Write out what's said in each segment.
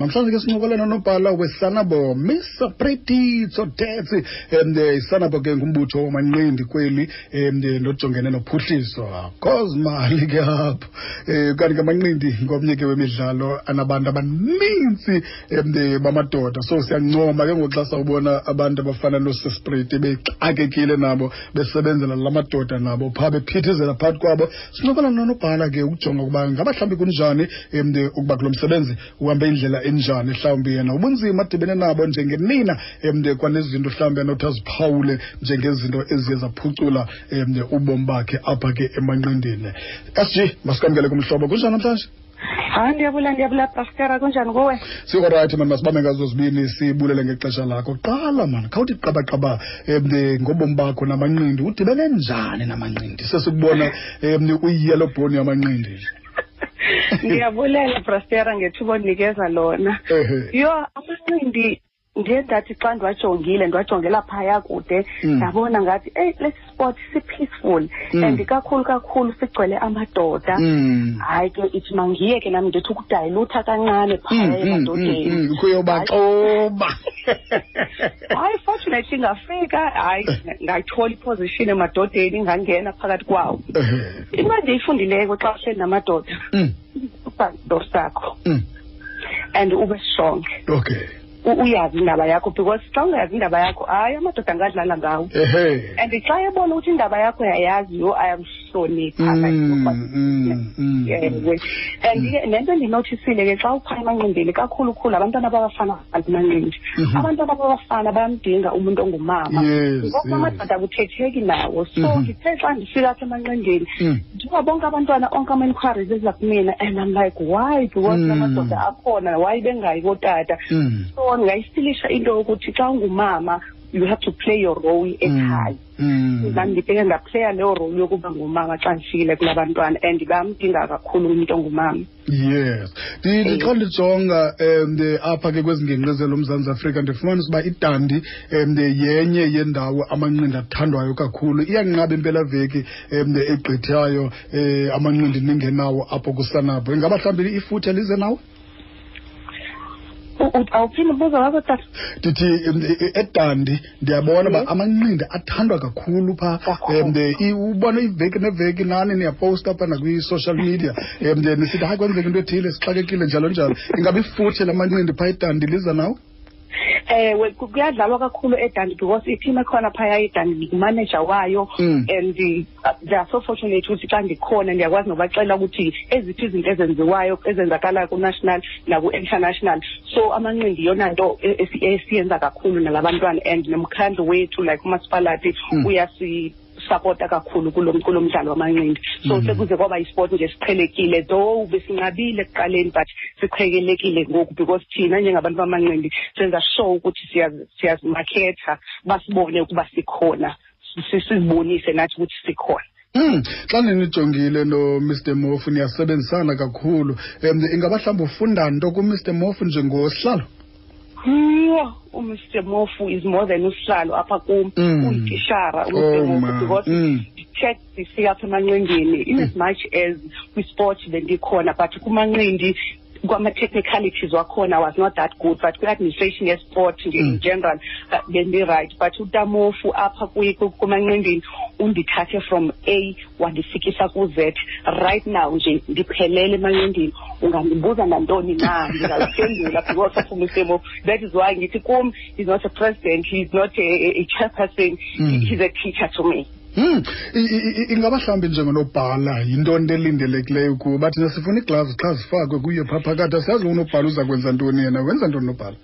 namhlanje ke sincokolela nonobhala wesanabo misa pretitso tetsi um eh, isanabo ke ngumbutho wamanqindi kweli um eh, ndojongene nophuhliso kozimali ke apho um kanti ke amanqindi ngomnye ke wemidlalo anabantu abaninzi um bamadoda so siyancoma ke ngoxa sawubona abantu abafana nosispriti bexakekile nabo besebenzela la madoda nabo phaa bephithizela phakathi kwabo sinokona nonobhala ke ukujonga ukuba ngaba mhlawumbi kunjani um ukuba kulo msebenzi uhambe indlela enjani mhlawumbi yena ubunzima adibene nabo njengenina um kwanezinto mhlawumbi anothi aziphawule njengezinto eziye zaphucula um ubomi bakhe apha ke emanqindini sg masikamkele kumhlobo kunjani namhlanje hayi ndiyabula ndiyabula brastera kunjani kuwe sikwarayithi mani masibambe ngazo zibini sibulele ngexesha lakho qala mani khawuthi qabaqaba um ngobomi bakho namanqindi udibene njani namanqindi sesikubona um uyiyelo bhoni yamanqindi ndiyabulela brastera ngethuba ondinikeza lona yho amanqindi ndiye ndathi xa ndiwajongile ndiwajongela phaya kude mm. ndabona ngathi eyi le sport si-peaceful mm. and kakhulu kakhulu sigcwele amadoda mm. hayi ke ithi mangiye ke nam ndithi ukudayilutha kancane phaya emadodeni kuyobaxoba hayi fortunately ngafika hayi ngayithola iposition emadodeni ingangena phakathi kwawo into endiyifundileko xa uhleli namadoda uba sakho and ube strong okay uyazi indaba yakho because xa ungayazi indaba yakho hayi amadoda angadlala ngawo and xa ebona ukuthi indaba yakho yayazi yho ayakuhlonipha mm, mm, mm, and ke nento endinothisile ke xa uphaya emanqindini kakhulu khulu abantwana babafana bazi manqindi mm-hmm. abantwana babafana bayamdinga umuntu ongumama ngokuba amadoda akuthetheki nawo so ngithe xa ndifika apha emanqindini njengoba bonke abantwana onke ama-inquiries eza kumina and i'm like why because mm. namadoda akhona why bengayi kotata mm. so ndingayisilisha into yokuthi xa ungumama you have to play your role ekhaya mm. nam ndibheke ndaplaya leyo role yokuba ngumama xa ndifikile kula bantwana and bamdinga kakhulu umntu ongumama yes xa ndijonga um apha ke kwezi ngingqi zelomzantsi afrika ndifumanisa uba idandi um yenye yendawo amanqindi athandwayo kakhulu iyanqaba impelaveki um egqithayo um eh, amanqindi ningenawo apho kusanabo ingaba mhlawumbi ifuthe lize nawo awuphinde ubuza wakho tata ndithi edandi ndiyabona uba amanqindi athandwa kakhulu phaa and eh, ubona iveki neveki nani niyapowusta apha nakwi-social media and eh, nisithi hayi kwenzeka into ethile sixakekile njalo njalo ingaba ifuthe la manqindi phaa idandi liza nawo ewe eh, kuyadlalwa kakhulu edandi because ithim ekhona phaya idandi ndingumaneja wayo mm. and they are so fortunate ukuthi xa ndikhona ndiyakwazi nobaxela ukuthi eziphi izinto ezenziwayo ezenzakalayo kunational naku-international so amanqindi yona nto e-, esiyenza kakhulu nala bantwana and nomkhandlu wethu like umasipalati mm. uyasi sapota kakhulu kulo kulo mdlalo wamanqindi so mm -hmm. sekuze kwaba isport nje siqhelekile though besinqabile ekuqaleni but siqhekelekile ngoku because thina njengabantu bamanqindi senza sure ukuthi siyazimakhetha basibone ukuba sikhona sizibonise nathi ukuthi sikhona Mm, xa ninijongile nomr mof niyasebenzisana kakhulu um ingaba mhlawumbi ufunda nto kumr mof njengosihlalo yho umr mof is more than usihlalo apha kum mm. uyitishara umr oh, mof because mm. check ndifika apha emanqindini in as much as kwisport bendikhona but kumanqindi kwama-technicalities wakhona was not that good but kwi-administration yesport nje in mm. general uh, bendirayithi but utamofu apha kumanqindini undithathe from a wandifikisa ku-z right now nje ndiphelele emanqindini ungandibuza nantoni na ndingaziphendula because of umusemo that is why ngithi kum he's not a president he's not a, a chairperson mm. he's a teacher to me Hmm. ingaba mhlawumbi njengonobhala yintoni into elindelekileyo kuwo bathi nasifuna iiglazi xa zifakwe kuye phaa phakathi asiyazi unobhala uza kwenza ntoni yena wenza ntoni nobhala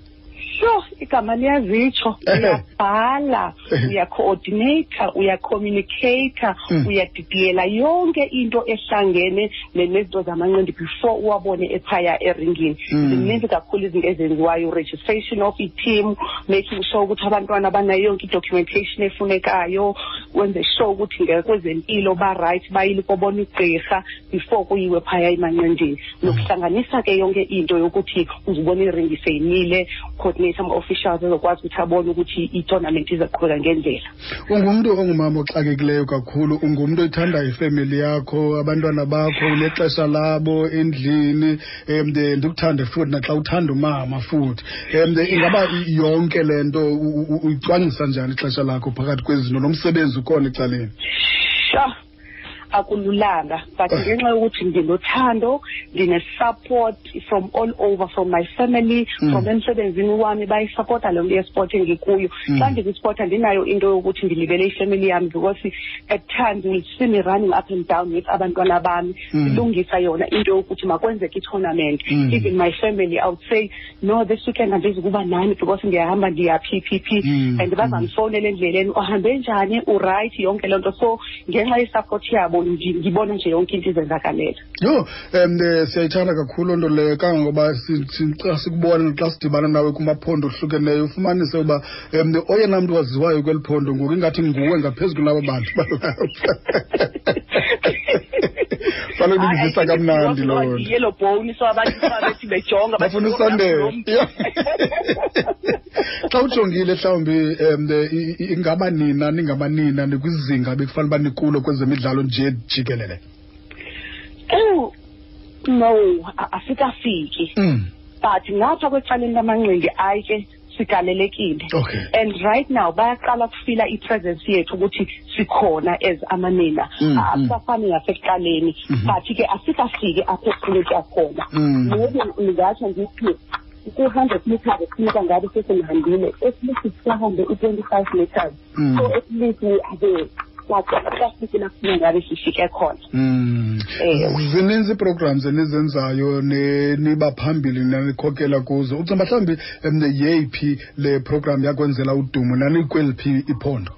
sho igama liyazitsho uyabhala uyacoordinator uyacommunicator hmm. uyadidiyela yonke into ehlangene nezinto zamanqindi before uwabone ephaya eringini mm. zininzi kakhulu izinto ezenziwayo registration of i-team making sure ukuthi abantwana banayo yonke i-documentation efunekayo wenze sure ukuthi ngekwezempilo barayithi bayile kobona igqirha before kuyiwe phaya emanqindini mm. nokuhlanganisa ke yonke into yokuthi uzibona iringi seyimile coordinate ama-officials ezokwazi ukuthi abone ukuthi i-tournament izaqhubeka ngendlela ungumntu ongumama oxakekileyo kakhulu ungumntu othanda ifemeli yakho abantwana bakho unexesha labo endlini um ndikuthande futhi naxa uthanda umama futhi um ingaba yonke le nto uyicwangcisa njani ixesha lakho phakathi kwezinto nomsebenzi ukhona ecaleni sha akululanga but ah. ngenxa yokuthi ndinothando ndine-support from all over from my family mm. from emsebenzini wami bayisapota le nto yesport engikuyo mm. xa ndikwispota ndinayo into yokuthi ndilibele ifamily yami because at times will see me running up and down with abantwana bami mm. ndilungisa mm. yona into yokuthi makwenzeke itournament mm. even my family i would say no this weekend andizi kuba nani because ndiyahamba ndiya phi phi phi mm, and mm. bazandifowunela endleleni uhambe njani urayithi yonke loo nto so ngenxa yesapothi yabo ndibona nje yonke into izenzakalela yho um eh, siyayithanda kakhulu nto leyo kangangoba xa sikubona xa sidibana nawe kumaphondo ohlukeneyo ufumanise uba um oyena mntu waziwayo kweli phondo ngoku ingathi nguwe ngaphezu kunaba bantu balapha fanele ndivisa kamnandi loo yellow bone so abantu babethi bejonga bafuna usondela xa ujongile mhlawumbi um ingaba nina ningaba nina nikwizinga bekufanele uba nikulo kwezemidlalo nje jikelele ewu no asikafiki mm. but ngapha kwecaleni lamanqindi ayi ke sigalelekile okay. and right now bayaqala kufila i-presence yethu ukuthi sikhona as amanina mm, asafani mm. nasekuqaleni mm -hmm. but ke asikafiki apho kufuneka khona mm. maybe ndingatsho ndithi ku-hundred meters kufuneka ngabe sesingihambile esibusi sisahambe i-twenty-five meters mm. so at least we are there sifike khona mm. zininzi iiprograms enizenzayo niba phambili nanikhokela kuzo ucinga mhlawumbi um yeyiphi le program yakwenzela udumo nanikweliphi iphondo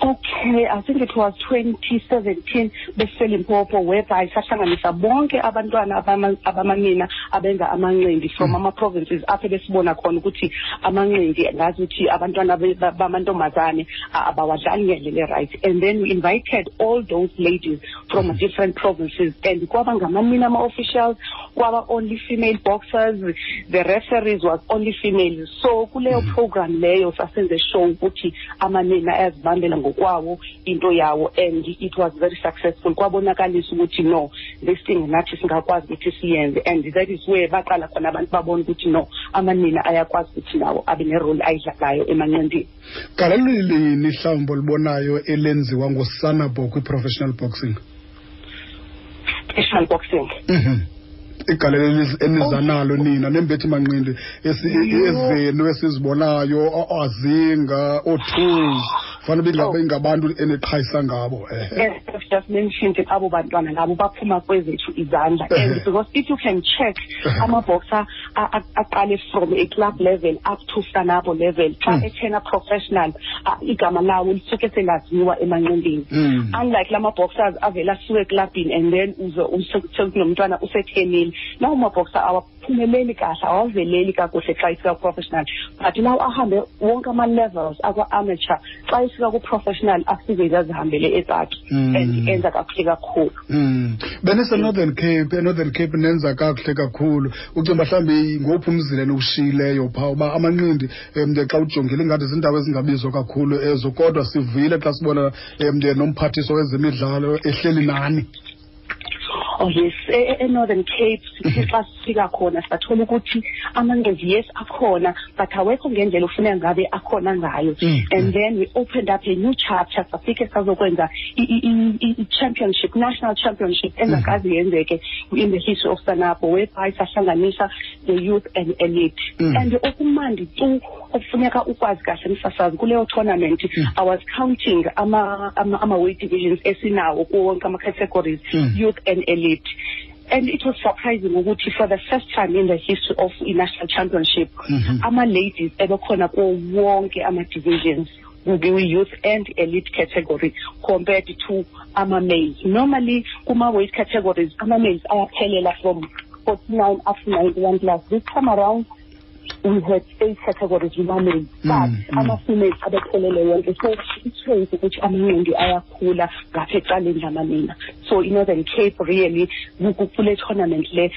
Okay, I think it was 2017. beselimpopo whereby sahlanganisa bonke abantwana abamanina abenza amanqindi from hmm. ama-provinces apho besibona khona ukuthi amanqindi ngazi ukuthi abantwana bamantombazane abawadlali ngendlela erayithi and then we invited all those ladies from hmm. different provinces and kwaba ngamanina ama-officials kwaba only female boxers the referees was only female so kuleyo hmm. program leyo sasenze show ukuthi amanina ayazibambela ngokwawo into yawo and it was very successful kwabonakalisa ukuthi no this thing nathi singakwazi ukuthi siyenze and that is where baqala khona abantu babona ukuthi no amanina ayakwazi ukuthi nawo abe nerole ayidlalayo emanqendini galelo lilini mhlawumbi olubonayo elenziwa ngusanabo kwi-professional boxing special boxing mhm. igalelo eniza oh. nalo nina nembethi manqindi ezenu esizibonayo azinga ootools fanele bengabe oh. ingabantu eniqhayisa ngabo eh. I've just mentioned abo bantwana ngabo baphuma kwezethu izandla and because if you can check ama-boxer aqale from a club level up to sanabo level xa mm. etshena professional igama lawo lisuke selaziwa emanqindini mm. unlike la ma-boxers avele asuke eklabhini and then uze sekunomntwana usethenile lawo ma-boxer awaphumeleli kahle awaveleli kakuhle xa isika-professional but lawo ahambe wonke ama-levels akwa-amateur xa ifika ku-professional afike izazihambele epaki mm. and enza kakuhle kakhulu mm. benisenorthern cape enorthern cape nenza kakuhle kakhulu ucinga uba mhlawumbi ngowuphi umzile niwushiyileyo phaa uba amanqindi um xa ujongile ingathi ziindawo ezingabizwa kakhulu ezo kodwa sivuyile xa sibona um nomphathiso wezemidlalo ehleli nani oh yes e-northern e, e cape sithi mhm. xa sifika khona sibathola ukuthi amanqezi yes akhona but awekho ngendlela ufuna ngabe akhona ngayo mm, and mm. then we opened up a new chapter safike sazokwenza i-championship national championship mm. engakazi yenzeke in the history of sanabo whereby sahlanganisa the youth and elite and okumandi tu okufuneka ukwazi kahle msasazi kuleyo tournament mm. i was counting ama, ama, ama weight divisions esinawo kuwo wonke ama-categories mm. youth and elite and it was surprising ukuthi for the first time in the history of i-national championship mm -hmm. ama-ladies ebekhona kuwo wonke ama-divisions kwi-youth and elite category compared to ama-males normally kuma-weight categories ama-males ayaphelela from 49 up to 91 plus this time around we had eight categories we but mm, mm. ama-females abephelele wonke so i-change ukuthi amanqindi ayakhula ngapha ecaleni lamanina so i-northern cape really kule tournament le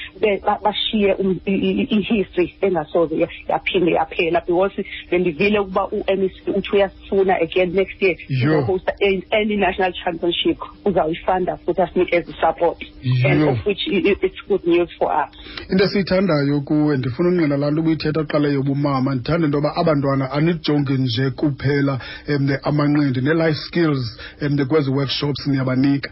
bashiye um, i-history engasoze yaphinde yaphela because bendivile ukuba u-mec uthi uyasifuna again next year uzohosta any national championship uzawuyifunda futhi asinike ezi support and of which it's good news for us into esiyithandayo kuwe ndifuna unqina laa nto ubuyithetha qale yobumama ndithanda into yoba aba ntwana anijongi nje kuphela um amanqindi ne-life skills um kwezi workshops niyabanika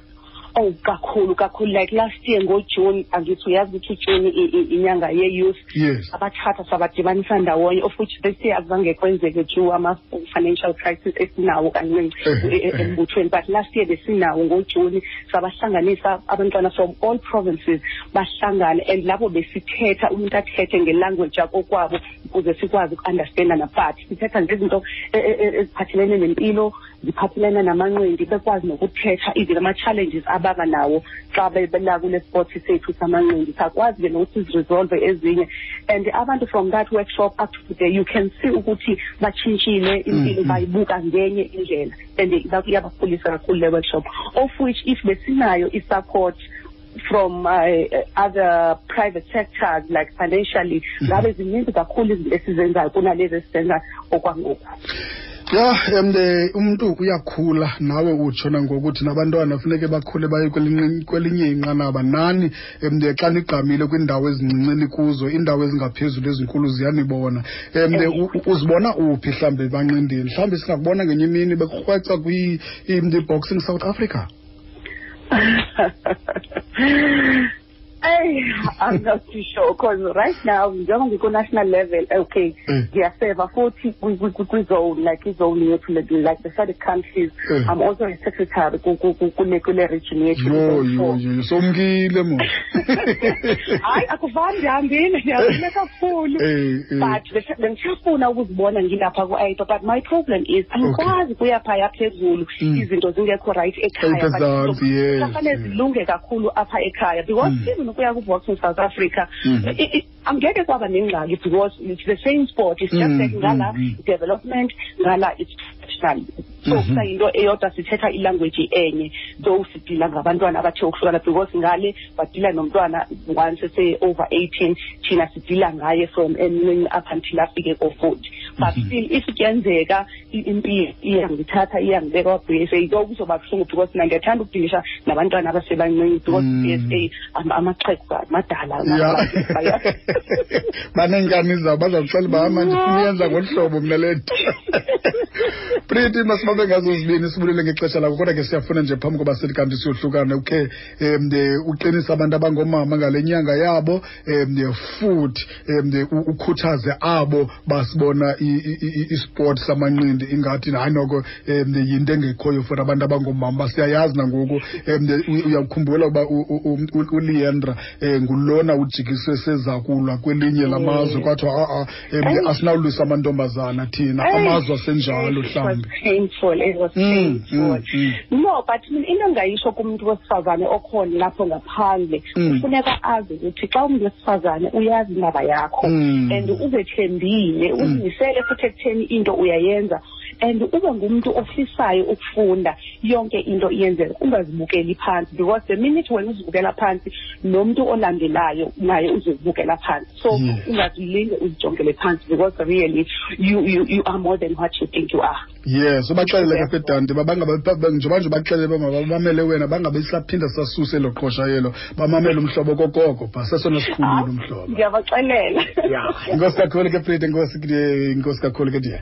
Oh kakhulu kakhulu like last year ngoJune angithi uyazi ukuthi uJune inyanga ye-youth yes. abathatha sabadibanisa ndawonye of which this year azange kwenzeke due ama-financial crisis esinawo kancinci eh, e-, e-, eh. embuthweni but last year besinawo ngoJune sabahlanganisa abantwana from all provinces bahlangane and lapho besithetha umuntu athethe ngelanguage yakokwabo ukuze sikwazi uku-understandana but sithetha ngezinto e, e, e, eziphathelene nempilo ziphathelene namanqindi bekwazi nokuthetha even ama-challenges ababa nawo xa bebela kule sport sethu samanqindi sakwazi ke nokuthi siresolve ezinye and abantu from that workshop up to today you can see ukuthi batshintshile impilo mm-hmm. bayibuka ngenye indlela and iyabakhulisa kakhulu le workshop of which if besinayo i-support from uh, other private sectors like financially mhm. ngabe zininzi kakhulu izinto esizenzayo kunalezi esizenza okwangoku ya um umntu uyakhula nawe utsho nangoku thina abantwana funeke bakhule baye kwelinye inqanaba nani um xa nigqamile kwiindawo ezincinci kuzo iindawo ezingaphezulu ezinkulu ziyanibona um uzibona uphi mhlawumbi banqindini mhlawumbi singakubona ngenye imini bekrweca kwi-boxing south africa Hey, I'm not too sure because right now njengoba ngikwi-national level okay Mm. ngiyaseva futhi kwi- kwi- kwi- kwizone like izone yethu le- like the SADC countries Mm. i'm also a secretary ku- ku- ku- kule kule region yethu yho yho yho somkile mo hayi akuvani ndihambile ndihambile kakhulu Eh, eh. but bese- bendisafuna ukuzibona ngilapha ku-aipa but my problem is angikwazi kuya phaya phezulu mm. izinto zingekho right ekhayafanele mm. zilunge kakhulu apha ekhaya because mm. even ukuya kuboxing south africa mm-hmm. angeke kwaba nengxaki because it's the same sport it's just like ngala development ngala it's professional so mm-hmm. kusa yinto eyodwa sithetha ilanguage enye so sidila ngabantwana abathe ukuhlukana because ngale badila nomntwana once ese-over eighteen thina sidila ngaye from emnweni up until afike ko-forty but mm-hmm. still if kuyenzeka impilo iyangithatha iyangibeka kwa-bsa kwakuzoba buhlungu because mna ndiyathanda ukudingisha nabantwana abasebancinci because bsa mm. amaxhegu madala baneenkani zabo bazawuhleli bahamba ndifuna ngolu hlobo mna le nto priti masibabe ngazo zibini sibulele ngexesha lakho kodwa ke siyafuna nje phambi koba selikanti siyohlukana ukhe um uqinisa abantu abangoomama ngale nyanga yabo um futhi um ukhuthaze abo basibona isport samanqindi ingathi hayi noko um yinto engekhoyo for abantu abangoomama siyayazi nangoku um uyakukhumbula uba uleandra um ngulona ujikiswe sezakulwa kwelinye lamazwe kwathiwa a-a um asinawulwisa amantombazana thina amazwe asenjalo mhlawumbi painful it was mm, painful mm, mm. no but into endingayisho kumntu wesifazane okhona lapho ngaphandle kufuneka azi ukuthi xa umntu wesifazane uyazi indaba yakho and uzethembile uzimisele futhi ekutheni into uyayenza and ube ngumntu ofisayo ukufunda yonke into iyenzeka ungazibukeli phansi because the minute wena uzibukela phansi nomntu olandelayo naye uzibukela phansi so mm. ungazilinge uzijongele phantsi because really you, you, you are more than what you think you are yes ubaxelele ke fedante njengoba nje ubaxelele uba mabamamele wena bangabe sisaphinda sasuse elo qosha yelo bamamele umhlobo kokoko bha sesona sikhulule umhlobo ndiyabaxelela inkosi kakhulu ke frida inkosi kakhulu ke ndiya